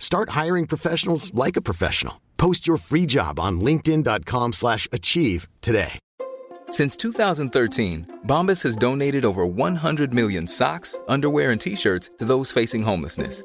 Start hiring professionals like a professional. Post your free job on linkedin.com slash achieve today. Since 2013, Bombas has donated over 100 million socks, underwear, and T-shirts to those facing homelessness.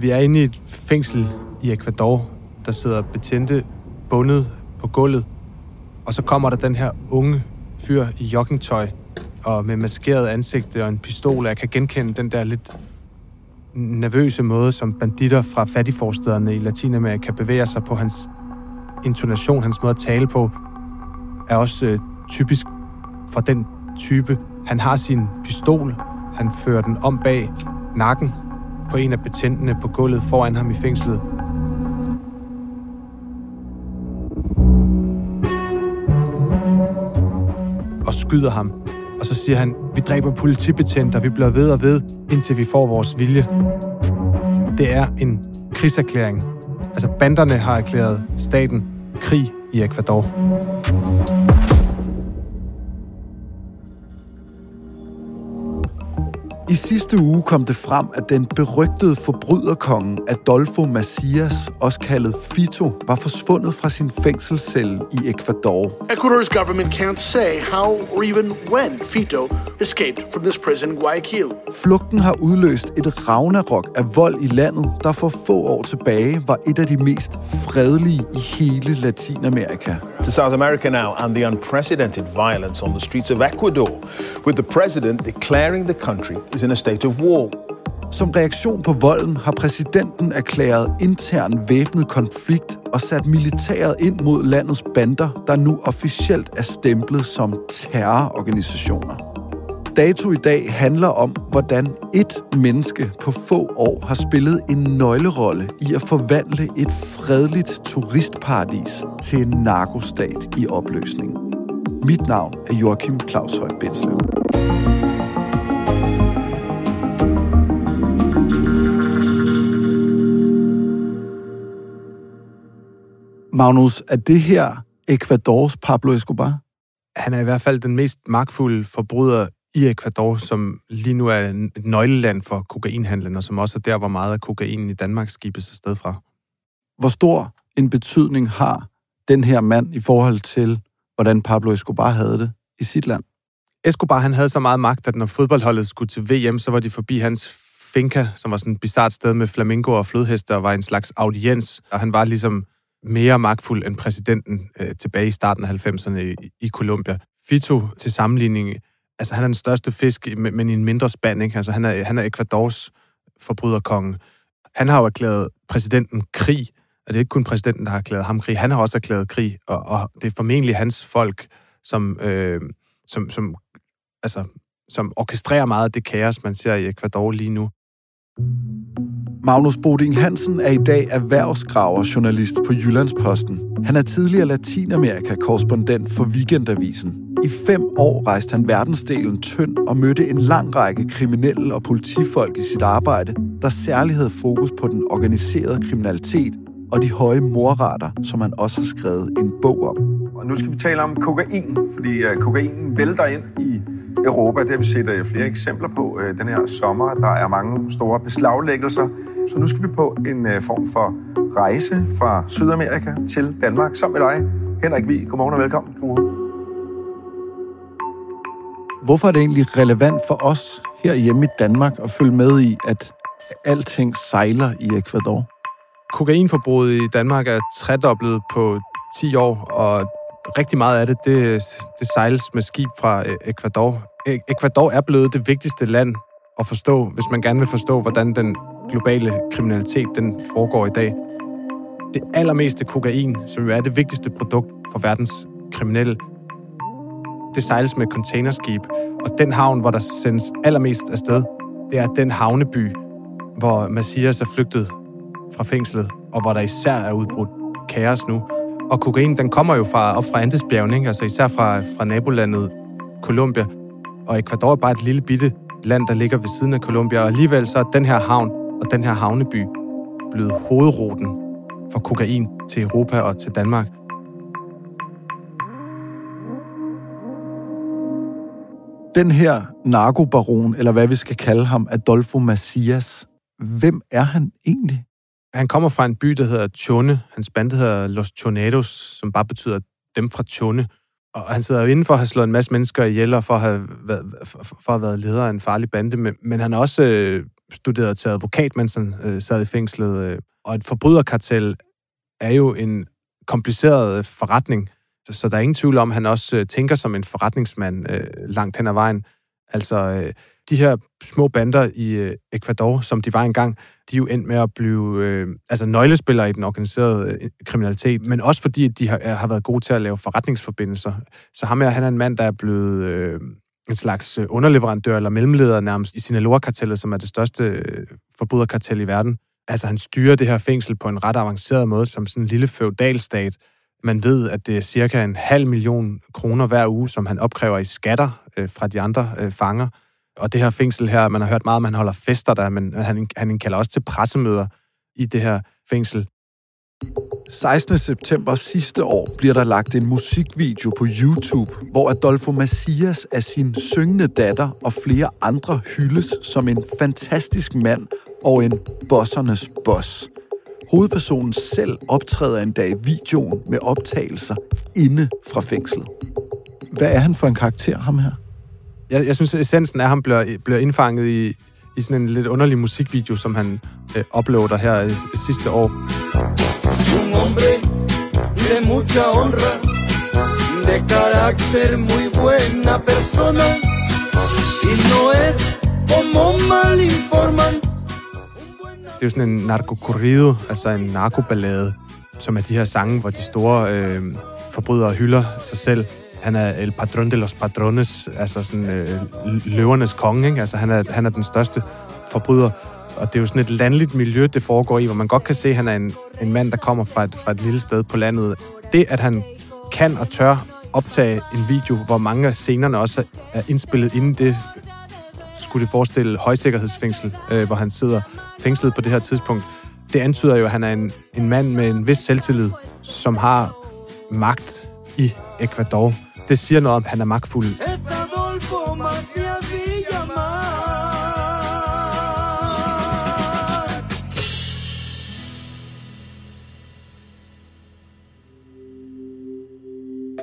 Vi er inde i et fængsel i Ecuador. Der sidder betjente bundet på gulvet. Og så kommer der den her unge fyr i joggingtøj og med maskeret ansigt og en pistol. Jeg kan genkende den der lidt nervøse måde, som banditter fra fattigforstederne i Latinamerika bevæger sig på. Hans intonation, hans måde at tale på, er også øh, typisk for den type. Han har sin pistol. Han fører den om bag nakken på en af betjentene på gulvet foran ham i fængslet. Og skyder ham. Og så siger han, vi dræber politibetjenter, vi bliver ved og ved, indtil vi får vores vilje. Det er en krigserklæring. Altså banderne har erklæret staten krig i Ecuador. I sidste uge kom det frem, at den berygtede forbryderkonge Adolfo Macias, også kaldet Fito, var forsvundet fra sin fængselscelle i Ecuador. Ecuador's government can't say how or even when Fito escaped from this prison in Guayaquil. Flugten har udløst et ragnarok af vold i landet, der for få år tilbage var et af de mest fredelige i hele Latinamerika. To South America now and the unprecedented violence on the streets of Ecuador, with the president declaring the country is in a state of war. Som reaktion på volden har præsidenten erklæret intern væbnet konflikt og sat militæret ind mod landets bander, der nu officielt er stemplet som terrororganisationer. Dato i dag handler om, hvordan et menneske på få år har spillet en nøglerolle i at forvandle et fredeligt turistparadis til en narkostat i opløsning. Mit navn er Joachim Claus Høj Bindslev. Magnus, er det her Ecuadors Pablo Escobar? Han er i hvert fald den mest magtfulde forbryder i Ecuador, som lige nu er et nøgleland for kokainhandlen, og som også er der, hvor meget af kokainen i Danmark skibes afsted fra. Hvor stor en betydning har den her mand i forhold til, hvordan Pablo Escobar havde det i sit land? Escobar han havde så meget magt, at når fodboldholdet skulle til VM, så var de forbi hans finca, som var sådan et bizart sted med flamingo og flodheste, og var en slags audiens. Og han var ligesom mere magtfuld end præsidenten øh, tilbage i starten af 90'erne i, i Colombia. Fito, til sammenligning, altså han er den største fisk, men i en mindre spand, ikke? Altså han er, han er Ecuadors forbryderkonge. Han har jo erklæret præsidenten krig, og det er ikke kun præsidenten, der har erklæret ham krig, han har også erklæret krig, og, og det er formentlig hans folk, som, øh, som, som, altså, som orkestrerer meget af det kaos, man ser i Ecuador lige nu. Magnus Boding Hansen er i dag erhvervsgraverjournalist på Jyllandsposten. Han er tidligere Latinamerika-korrespondent for Weekendavisen. I fem år rejste han verdensdelen tynd og mødte en lang række kriminelle og politifolk i sit arbejde, der særligt havde fokus på den organiserede kriminalitet og de høje morrater, som han også har skrevet en bog om. Og nu skal vi tale om kokain, fordi øh, uh, kokain vælter ind i Europa. Det har vi set uh, flere eksempler på uh, den her sommer. Der er mange store beslaglæggelser. Så nu skal vi på en uh, form for rejse fra Sydamerika til Danmark sammen med dig, Henrik Vig. Godmorgen og velkommen. Godmorgen. Hvorfor er det egentlig relevant for os herhjemme i Danmark at følge med i, at alting sejler i Ecuador? Kokainforbruget i Danmark er tredoblet på 10 år, og rigtig meget af det, det, det sejles med skib fra øh, Ecuador. E, Ecuador er blevet det vigtigste land at forstå, hvis man gerne vil forstå, hvordan den globale kriminalitet den foregår i dag. Det allermeste kokain, som jo er det vigtigste produkt for verdens kriminelle, det sejles med containerskib. Og den havn, hvor der sendes allermest afsted, det er den havneby, hvor Messias er flygtet fra fængslet, og hvor der især er udbrudt kaos nu. Og kokain, den kommer jo fra, op fra Andesbjergene, ikke? altså især fra, fra nabolandet Colombia. Og Ecuador er bare et lille bitte land, der ligger ved siden af Colombia. Og alligevel så er den her havn og den her havneby blevet hovedruten for kokain til Europa og til Danmark. Den her narkobaron, eller hvad vi skal kalde ham, Adolfo Macias, hvem er han egentlig? Han kommer fra en by, der hedder Chone. Hans bande hedder Los Choneros, som bare betyder dem fra Chone. Og han sidder jo inden for at have slået en masse mennesker ihjel, og for at have været, for, at have været leder af en farlig bande. Men, men han har også øh, studeret til advokat, mens han øh, sad i fængslet. Øh. Og et forbryderkartel er jo en kompliceret øh, forretning, så, så der er ingen tvivl om, at han også øh, tænker som en forretningsmand øh, langt hen ad vejen. Altså, øh, de her små bander i øh, Ecuador, som de var engang, de er jo endt med at blive øh, altså nøglespillere i den organiserede øh, kriminalitet, men også fordi de har, har været gode til at lave forretningsforbindelser. Så ham her, han er en mand, der er blevet øh, en slags øh, underleverandør eller mellemleder nærmest i Sinaloa-kartellet, som er det største øh, forbryderkartel i verden. Altså, han styrer det her fængsel på en ret avanceret måde, som sådan en lille feudalstat. Man ved, at det er cirka en halv million kroner hver uge, som han opkræver i skatter øh, fra de andre øh, fanger. Og det her fængsel her, man har hørt meget om, at han holder fester der, men han, han indkalder også til pressemøder i det her fængsel. 16. september sidste år bliver der lagt en musikvideo på YouTube, hvor Adolfo Macias af sin syngende datter og flere andre hyldes som en fantastisk mand og en bossernes boss. Hovedpersonen selv optræder en dag i videoen med optagelser inde fra fængslet. Hvad er han for en karakter, ham her? Jeg, jeg synes, essensen af ham bliver, bliver indfanget i, i sådan en lidt underlig musikvideo, som han øh, uploader her i sidste år. Un hombre de mucha honra, de carácter muy buena persona, y no es como mal informan. Det er jo sådan en narkokorrido, altså en narkoballade, som er de her sange, hvor de store øh, forbrydere hylder sig selv han er El patron de los patrones, altså sådan øh, løvernes konge, ikke? Altså han er, han er den største forbryder. Og det er jo sådan et landligt miljø, det foregår i, hvor man godt kan se, at han er en, en mand, der kommer fra et, fra et lille sted på landet. Det, at han kan og tør optage en video, hvor mange af scenerne også er indspillet inden det, skulle det forestille højsikkerhedsfængsel, øh, hvor han sidder fængslet på det her tidspunkt. Det antyder jo, at han er en, en mand med en vis selvtillid, som har magt i Ecuador. Det siger noget om, at han er magtfuld.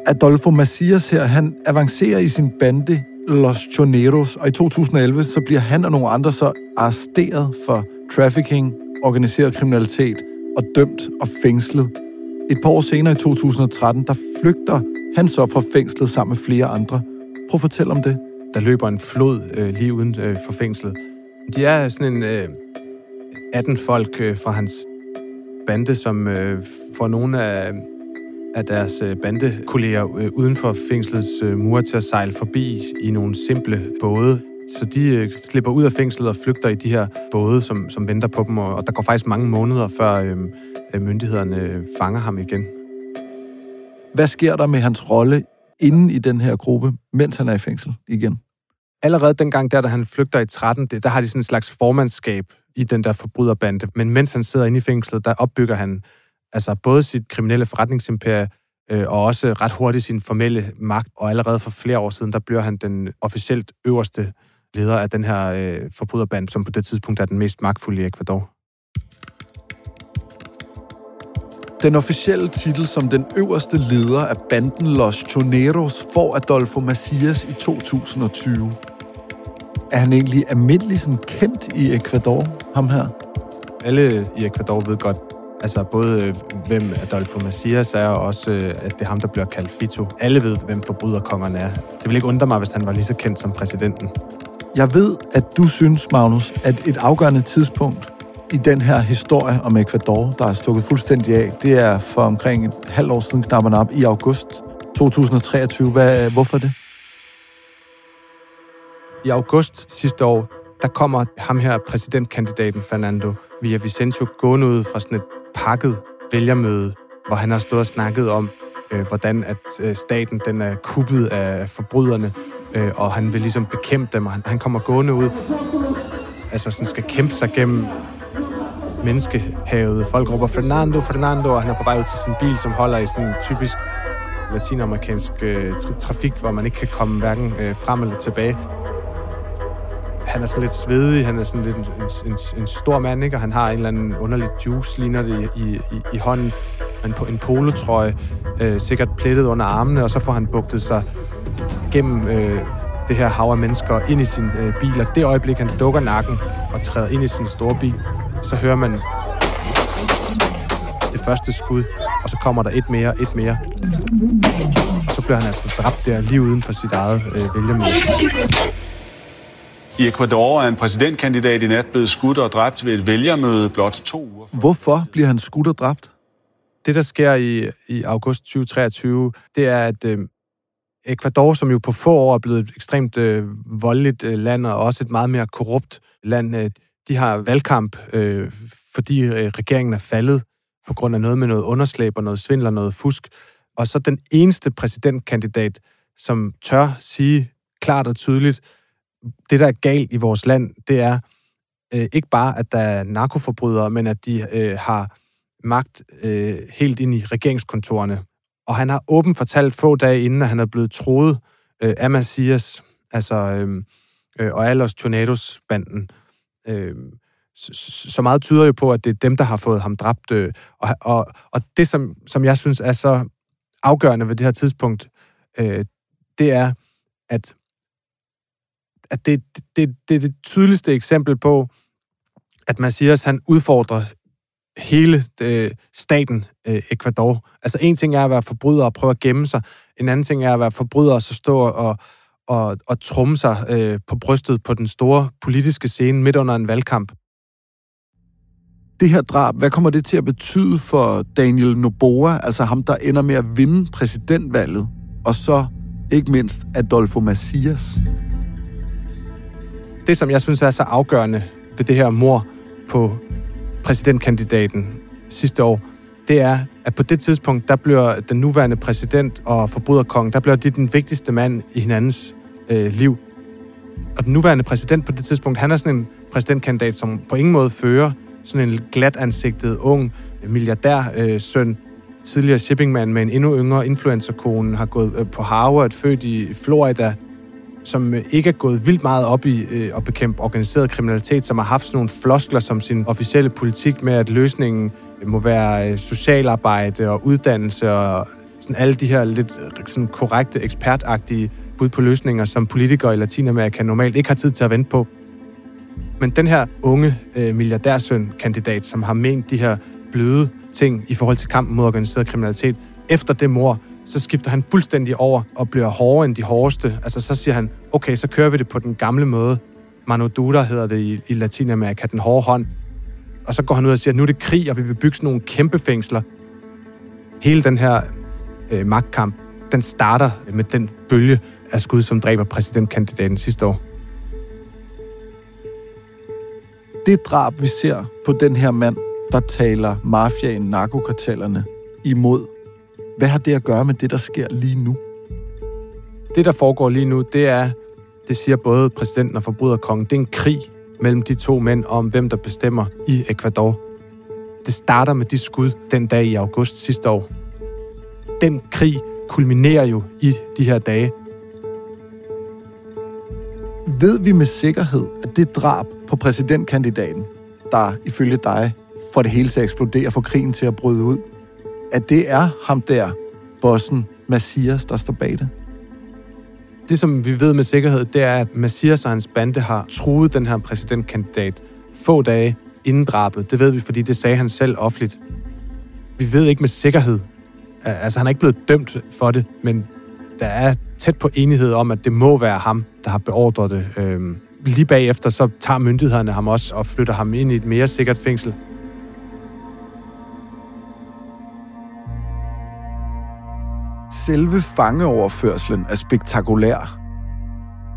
Adolfo Macias her, han avancerer i sin bande Los Choneros, og i 2011 så bliver han og nogle andre så arresteret for trafficking, organiseret kriminalitet og dømt og fængslet. Et par år senere i 2013, der flygter han så fra fængslet sammen med flere andre. Prøv at fortælle om det. Der løber en flod øh, lige uden øh, for fængslet. De er sådan en øh, 18 folk øh, fra hans bande, som øh, får nogle af, af deres øh, bandekolleger øh, uden for fængslets øh, mure til at sejle forbi i nogle simple både. Så de øh, slipper ud af fængslet og flygter i de her både, som, som venter på dem, og, og der går faktisk mange måneder, før øhm, øh, myndighederne øh, fanger ham igen. Hvad sker der med hans rolle inden i den her gruppe, mens han er i fængsel igen? Allerede dengang, der da han flygter i 13, der har de sådan en slags formandskab i den der forbryderbande. Men mens han sidder inde i fængslet, der opbygger han altså både sit kriminelle forretningsimperie, øh, og også ret hurtigt sin formelle magt, og allerede for flere år siden, der bliver han den officielt øverste leder af den her øh, forbryderband, som på det tidspunkt er den mest magtfulde i Ecuador. Den officielle titel som den øverste leder af banden Los Choneros får Adolfo Macias i 2020. Er han egentlig almindelig sådan kendt i Ecuador, ham her? Alle i Ecuador ved godt, altså både øh, hvem Adolfo Macias er, og også øh, at det er ham, der bliver kaldt Fito. Alle ved, hvem forbryderkongeren er. Det vil ikke undre mig, hvis han var lige så kendt som præsidenten. Jeg ved, at du synes, Magnus, at et afgørende tidspunkt i den her historie om Ecuador, der er stukket fuldstændig af, det er for omkring et halvt år siden knap op i august 2023. Hvad, hvorfor det? I august sidste år, der kommer ham her præsidentkandidaten Fernando Villavicencio gående ud fra sådan et pakket vælgermøde, hvor han har stået og snakket om, øh, hvordan at øh, staten den er kuppet af forbryderne, øh, og han vil ligesom bekæmpe dem, og han, han kommer gående ud, altså sådan skal kæmpe sig gennem menneskehavet. Folk råber Fernando, Fernando, og han er på vej ud til sin bil, som holder i sådan en typisk latinamerikansk øh, tra- trafik, hvor man ikke kan komme hverken øh, frem eller tilbage. Han er sådan lidt svedig, han er sådan lidt en, en, en, en stor mand, ikke? og han har en eller anden underlig juice, ligner det i, i, i hånden. En, en polotrøje, øh, sikkert plettet under armene, og så får han bugtet sig gennem øh, det her hav af mennesker ind i sin øh, bil, og det øjeblik, han dukker nakken og træder ind i sin store bil, så hører man det første skud, og så kommer der et mere, et mere. Så bliver han altså dræbt der lige uden for sit eget øh, vælgermøde. I Ecuador er en præsidentkandidat i nat blevet skudt og dræbt ved et vælgermøde blot to uger. Hvorfor bliver han skudt og dræbt? Det, der sker i, i august 2023, det er, at øh, Ecuador, som jo på få år er blevet et ekstremt øh, voldeligt øh, land, og også et meget mere korrupt land, øh, de har valgkamp, øh, fordi øh, regeringen er faldet på grund af noget med noget underslæb og noget svindel og noget fusk. Og så den eneste præsidentkandidat, som tør sige klart og tydeligt, det, der er galt i vores land, det er øh, ikke bare, at der er narkoforbrydere, men at de øh, har magt øh, helt ind i regeringskontorerne. Og han har åbent fortalt få dage inden, at han er blevet troet øh, af Macias, altså, øh, øh, og Alos Tornados-banden. Øh, Øhm, så, så meget tyder jo på, at det er dem, der har fået ham dræbt. Øh, og, og, og det, som, som jeg synes er så afgørende ved det her tidspunkt, øh, det er, at at det, det, det er det tydeligste eksempel på, at Macias han udfordrer hele øh, staten øh, Ecuador. Altså en ting er at være forbryder og prøve at gemme sig. En anden ting er at være forbryder og så stå og, og, og trumme sig øh, på brystet på den store politiske scene midt under en valgkamp. Det her drab, hvad kommer det til at betyde for Daniel Noboa, altså ham, der ender med at vinde præsidentvalget, og så ikke mindst Adolfo Macias? Det, som jeg synes er så afgørende ved det her mor på præsidentkandidaten sidste år, det er, at på det tidspunkt, der bliver den nuværende præsident og forbryderkongen, der bliver de den vigtigste mand i hinandens øh, liv. Og den nuværende præsident på det tidspunkt, han er sådan en præsidentkandidat, som på ingen måde fører sådan en glat ansigtet, ung milliardær øh, søn, tidligere shippingmand med en endnu yngre influencerkone, har gået øh, på Harvard, født i Florida, som øh, ikke er gået vildt meget op i øh, at bekæmpe organiseret kriminalitet, som har haft sådan nogle floskler som sin officielle politik med, at løsningen må være øh, socialarbejde og uddannelse og sådan alle de her lidt øh, sådan korrekte, ekspertagtige bud på løsninger, som politikere i Latinamerika normalt ikke har tid til at vente på. Men den her unge øh, milliardærsøn-kandidat, som har ment de her bløde ting i forhold til kampen mod organiseret kriminalitet, efter det mor, så skifter han fuldstændig over og bliver hårdere end de hårdeste. Altså så siger han, okay, så kører vi det på den gamle måde. Mano Dura hedder det i, i Latinamerika, den hårde hånd. Og så går han ud og siger, at nu er det krig, og vi vil bygge sådan nogle kæmpe fængsler. Hele den her øh, magtkamp, den starter med den bølge af skud, som dræber præsidentkandidaten sidste år. Det drab, vi ser på den her mand, der taler mafiaen, narkokartellerne imod, hvad har det at gøre med det, der sker lige nu? Det, der foregår lige nu, det er, det siger både præsidenten og forbryderkongen, det er en krig mellem de to mænd om, hvem der bestemmer i Ecuador. Det starter med de skud den dag i august sidste år. den krig kulminerer jo i de her dage. Ved vi med sikkerhed, at det drab på præsidentkandidaten, der ifølge dig får det hele til at eksplodere, får krigen til at bryde ud, at det er ham der, bossen Messias, der står bag det? Det, som vi ved med sikkerhed, det er, at Messias og hans bande har truet den her præsidentkandidat få dage inden drabet. Det ved vi, fordi det sagde han selv offentligt. Vi ved ikke med sikkerhed. Altså, han er ikke blevet dømt for det, men der er tæt på enighed om, at det må være ham, der har beordret det. Øhm, lige bagefter, så tager myndighederne ham også og flytter ham ind i et mere sikkert fængsel. Selve fangeoverførslen er spektakulær.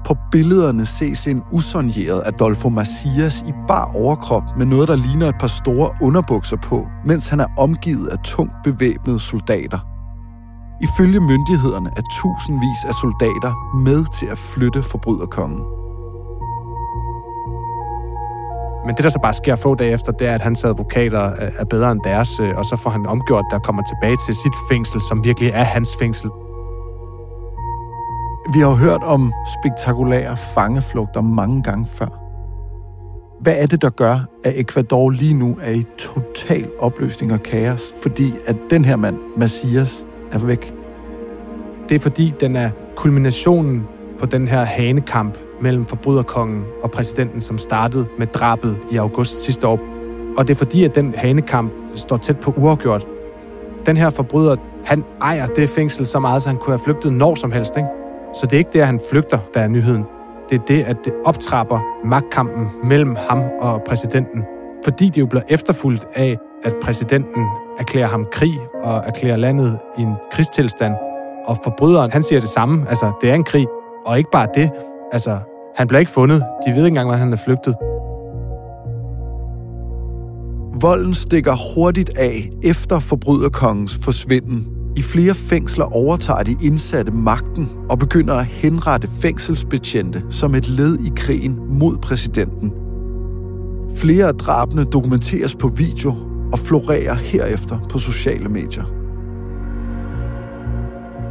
På billederne ses en usonjeret Adolfo Macias i bar overkrop med noget, der ligner et par store underbukser på, mens han er omgivet af tungt bevæbnede soldater. Ifølge myndighederne er tusindvis af soldater med til at flytte forbryderkongen. Men det, der så bare sker få dage efter, det er, at hans advokater er bedre end deres, øh, og så får han omgjort, der kommer tilbage til sit fængsel, som virkelig er hans fængsel. Vi har hørt om spektakulære fangeflugter mange gange før. Hvad er det, der gør, at Ecuador lige nu er i total opløsning og kaos, fordi at den her mand, Macias, er væk? Det er fordi, den er kulminationen på den her hanekamp mellem forbryderkongen og præsidenten, som startede med drabet i august sidste år. Og det er fordi, at den hanekamp står tæt på uafgjort. Den her forbryder, han ejer det fængsel så meget, så han kunne have flygtet når som helst. Ikke? Så det er ikke det, at han flygter, der er nyheden. Det er det, at det optrapper magtkampen mellem ham og præsidenten. Fordi det jo bliver efterfulgt af, at præsidenten erklærer ham krig og erklærer landet i en krigstilstand. Og forbryderen, han siger det samme. Altså, det er en krig. Og ikke bare det. Altså, han bliver ikke fundet. De ved ikke engang, hvordan han er flygtet. Volden stikker hurtigt af efter forbryderkongens forsvinden. I flere fængsler overtager de indsatte magten og begynder at henrette fængselsbetjente som et led i krigen mod præsidenten. Flere af drabene dokumenteres på video og florerer herefter på sociale medier.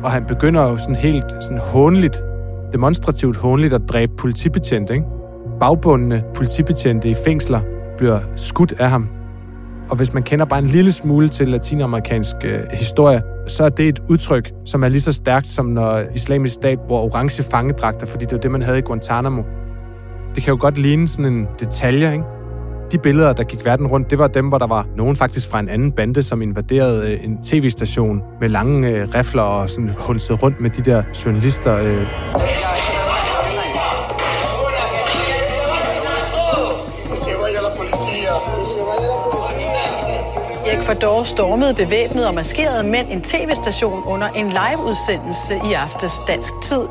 Og han begynder jo sådan helt sådan hånligt, demonstrativt hånligt at dræbe politibetjente, ikke? Bagbundne politibetjente i fængsler bliver skudt af ham. Og hvis man kender bare en lille smule til latinamerikansk øh, historie, så er det et udtryk, som er lige så stærkt som når islamisk stat bruger orange fangedragter, fordi det var det, man havde i Guantanamo. Det kan jo godt ligne sådan en detalje, ikke? De billeder, der gik verden rundt, det var dem, hvor der var nogen faktisk fra en anden bande, som invaderede øh, en tv-station med lange øh, rifler og sådan hunsede rundt med de der journalister. Øh. I Ecuador stormede bevæbnet og maskerede mænd en tv-station under en liveudsendelse i aftes dansk tid.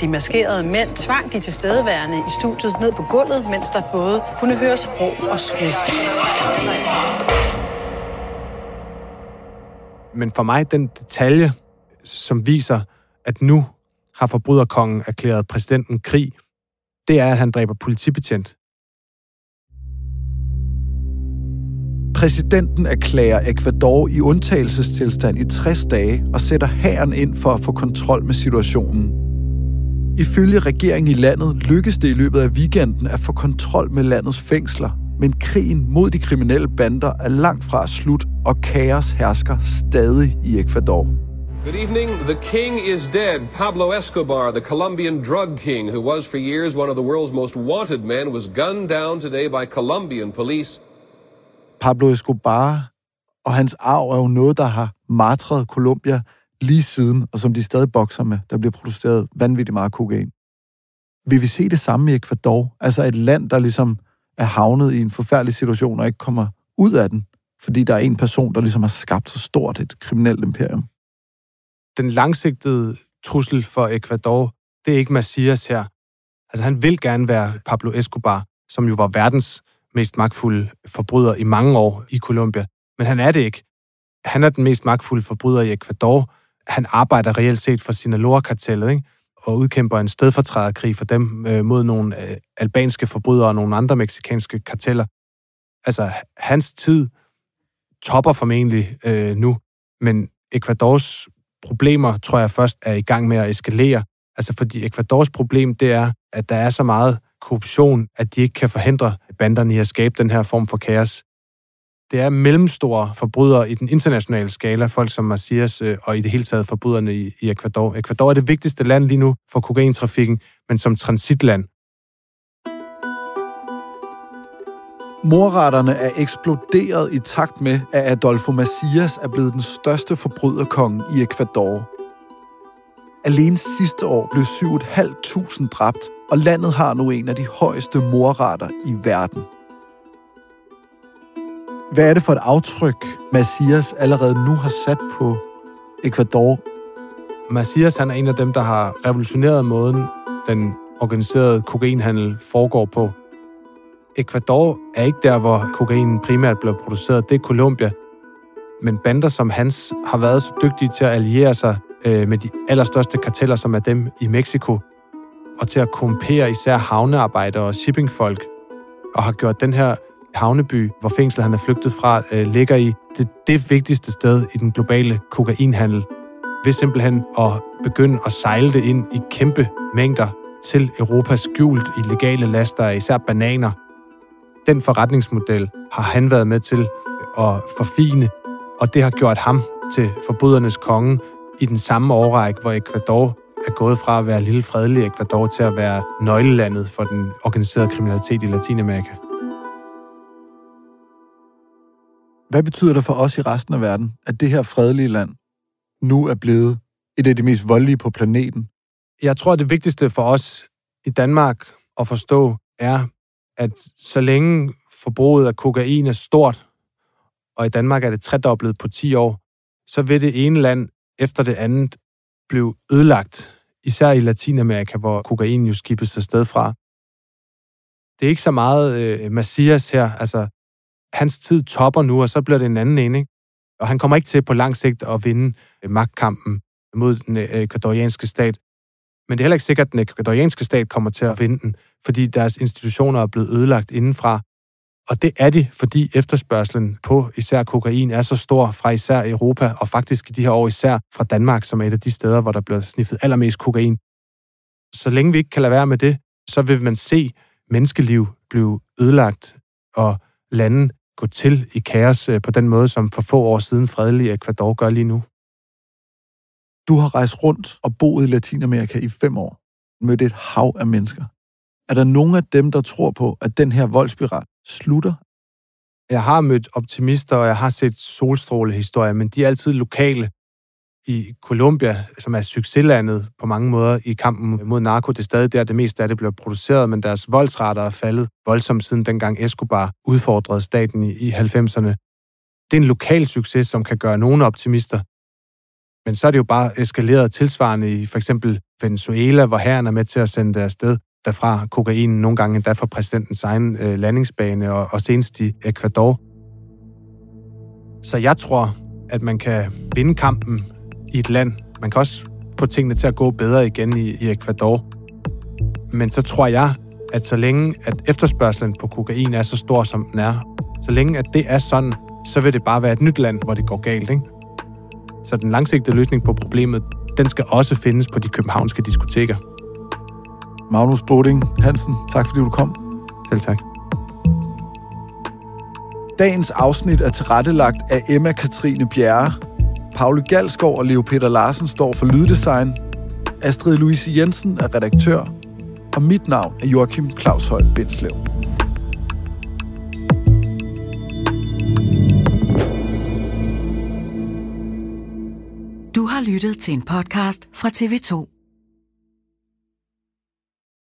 De maskerede mænd tvang de tilstedeværende i studiet ned på gulvet, mens der både kunne høres råb og skud. Men for mig, den detalje, som viser, at nu har forbryderkongen erklæret præsidenten krig, det er, at han dræber politibetjent. Præsidenten erklærer Ecuador i undtagelsestilstand i 60 dage og sætter hæren ind for at få kontrol med situationen. Ifølge regeringen i landet lykkes det i løbet af weekenden at få kontrol med landets fængsler, men krigen mod de kriminelle bander er langt fra slut, og kaos hersker stadig i Ecuador. Good evening. The king is dead. Pablo Escobar, the Colombian drug king, who was for years one of the world's most wanted men, was gunned down today by Colombian police. Pablo Escobar og hans arv er jo noget, der har martret Colombia lige siden, og som de stadig bokser med. Der bliver produceret vanvittigt meget kokain. Vil vi se det samme i Ecuador? Altså et land, der ligesom er havnet i en forfærdelig situation og ikke kommer ud af den, fordi der er en person, der ligesom har skabt så stort et kriminelt imperium. Den langsigtede trussel for Ecuador, det er ikke Macias her. Altså han vil gerne være Pablo Escobar, som jo var verdens mest magtfulde forbryder i mange år i Colombia. Men han er det ikke. Han er den mest magtfulde forbryder i Ecuador. Han arbejder reelt set for Sinaloa-kartellet, ikke? og udkæmper en stedfortræderkrig for dem øh, mod nogle øh, albanske forbrydere og nogle andre meksikanske karteller. Altså, hans tid topper formentlig øh, nu, men Ecuadors problemer, tror jeg først er i gang med at eskalere. Altså fordi Ecuadors problem, det er, at der er så meget korruption, at de ikke kan forhindre banderne i at skabe den her form for kaos. Det er mellemstore forbrydere i den internationale skala, folk som Marcias øh, og i det hele taget forbryderne i, i Ecuador. Ecuador er det vigtigste land lige nu for kokaintrafikken, men som transitland. Morretterne er eksploderet i takt med, at Adolfo Macias er blevet den største forbryderkonge i Ecuador. Alene sidste år blev 7.500 dræbt, og landet har nu en af de højeste morretter i verden. Hvad er det for et aftryk, Macias allerede nu har sat på Ecuador? Macias han er en af dem, der har revolutioneret måden, den organiserede kokainhandel foregår på. Ecuador er ikke der, hvor kokain primært bliver produceret. Det er Colombia. Men bander som hans har været så dygtige til at alliere sig øh, med de allerstørste karteller, som er dem i Mexico, og til at kompere især havnearbejdere og shippingfolk, og har gjort den her havneby, hvor fængslet han er flygtet fra, øh, ligger i, det, det vigtigste sted i den globale kokainhandel. Ved simpelthen at begynde at sejle det ind i kæmpe mængder til Europas skjult i legale laster, især bananer. Den forretningsmodel har han været med til at forfine, og det har gjort ham til forbrydernes konge i den samme årrække, hvor Ecuador er gået fra at være lille fredelig Ecuador til at være nøglelandet for den organiserede kriminalitet i Latinamerika. Hvad betyder det for os i resten af verden, at det her fredelige land nu er blevet et af de mest voldelige på planeten? Jeg tror, at det vigtigste for os i Danmark at forstå er, at så længe forbruget af kokain er stort, og i Danmark er det tredoblet på 10 år, så vil det ene land efter det andet blive ødelagt, især i Latinamerika, hvor kokain jo skibes afsted fra. Det er ikke så meget øh, Macias her, altså hans tid topper nu, og så bliver det en anden en, ikke? Og han kommer ikke til på lang sigt at vinde øh, magtkampen mod den øh, ekvadorianske stat. Men det er heller ikke sikkert, at den ekvadorianske stat kommer til at vinde den, fordi deres institutioner er blevet ødelagt indenfra. Og det er de, fordi efterspørgselen på især kokain er så stor fra især Europa, og faktisk i de her år især fra Danmark, som er et af de steder, hvor der bliver sniffet allermest kokain. Så længe vi ikke kan lade være med det, så vil man se menneskeliv blive ødelagt, og lande gå til i kaos øh, på den måde, som for få år siden fredelige Ecuador gør lige nu. Du har rejst rundt og boet i Latinamerika i fem år, mødt et hav af mennesker. Er der nogen af dem, der tror på, at den her voldspiral slutter? Jeg har mødt optimister, og jeg har set solstrålehistorier, men de er altid lokale. I Colombia, som er succeslandet på mange måder i kampen mod narko, det er stadig der, det meste af det bliver produceret, men deres voldsrater er faldet voldsomt siden dengang Escobar udfordrede staten i, i 90'erne. Det er en lokal succes, som kan gøre nogle optimister. Men så er det jo bare eskaleret tilsvarende i for eksempel Venezuela, hvor herren er med til at sende det afsted derfra kokain, nogle gange endda fra præsidentens egen øh, landingsbane, og, og senest i Ecuador. Så jeg tror, at man kan vinde kampen i et land. Man kan også få tingene til at gå bedre igen i, i Ecuador. Men så tror jeg, at så længe at efterspørgselen på kokain er så stor, som den er, så længe at det er sådan, så vil det bare være et nyt land, hvor det går galt. Ikke? Så den langsigtede løsning på problemet, den skal også findes på de københavnske diskoteker. Magnus Boding Hansen, tak fordi du kom. Selv tak. Dagens afsnit er tilrettelagt af Emma Katrine Bjerre. Paule Galskov og Leo Peter Larsen står for lyddesign. Astrid Louise Jensen er redaktør. Og mit navn er Joachim Claus Høj Bindslev. Du har lyttet til en podcast fra TV2.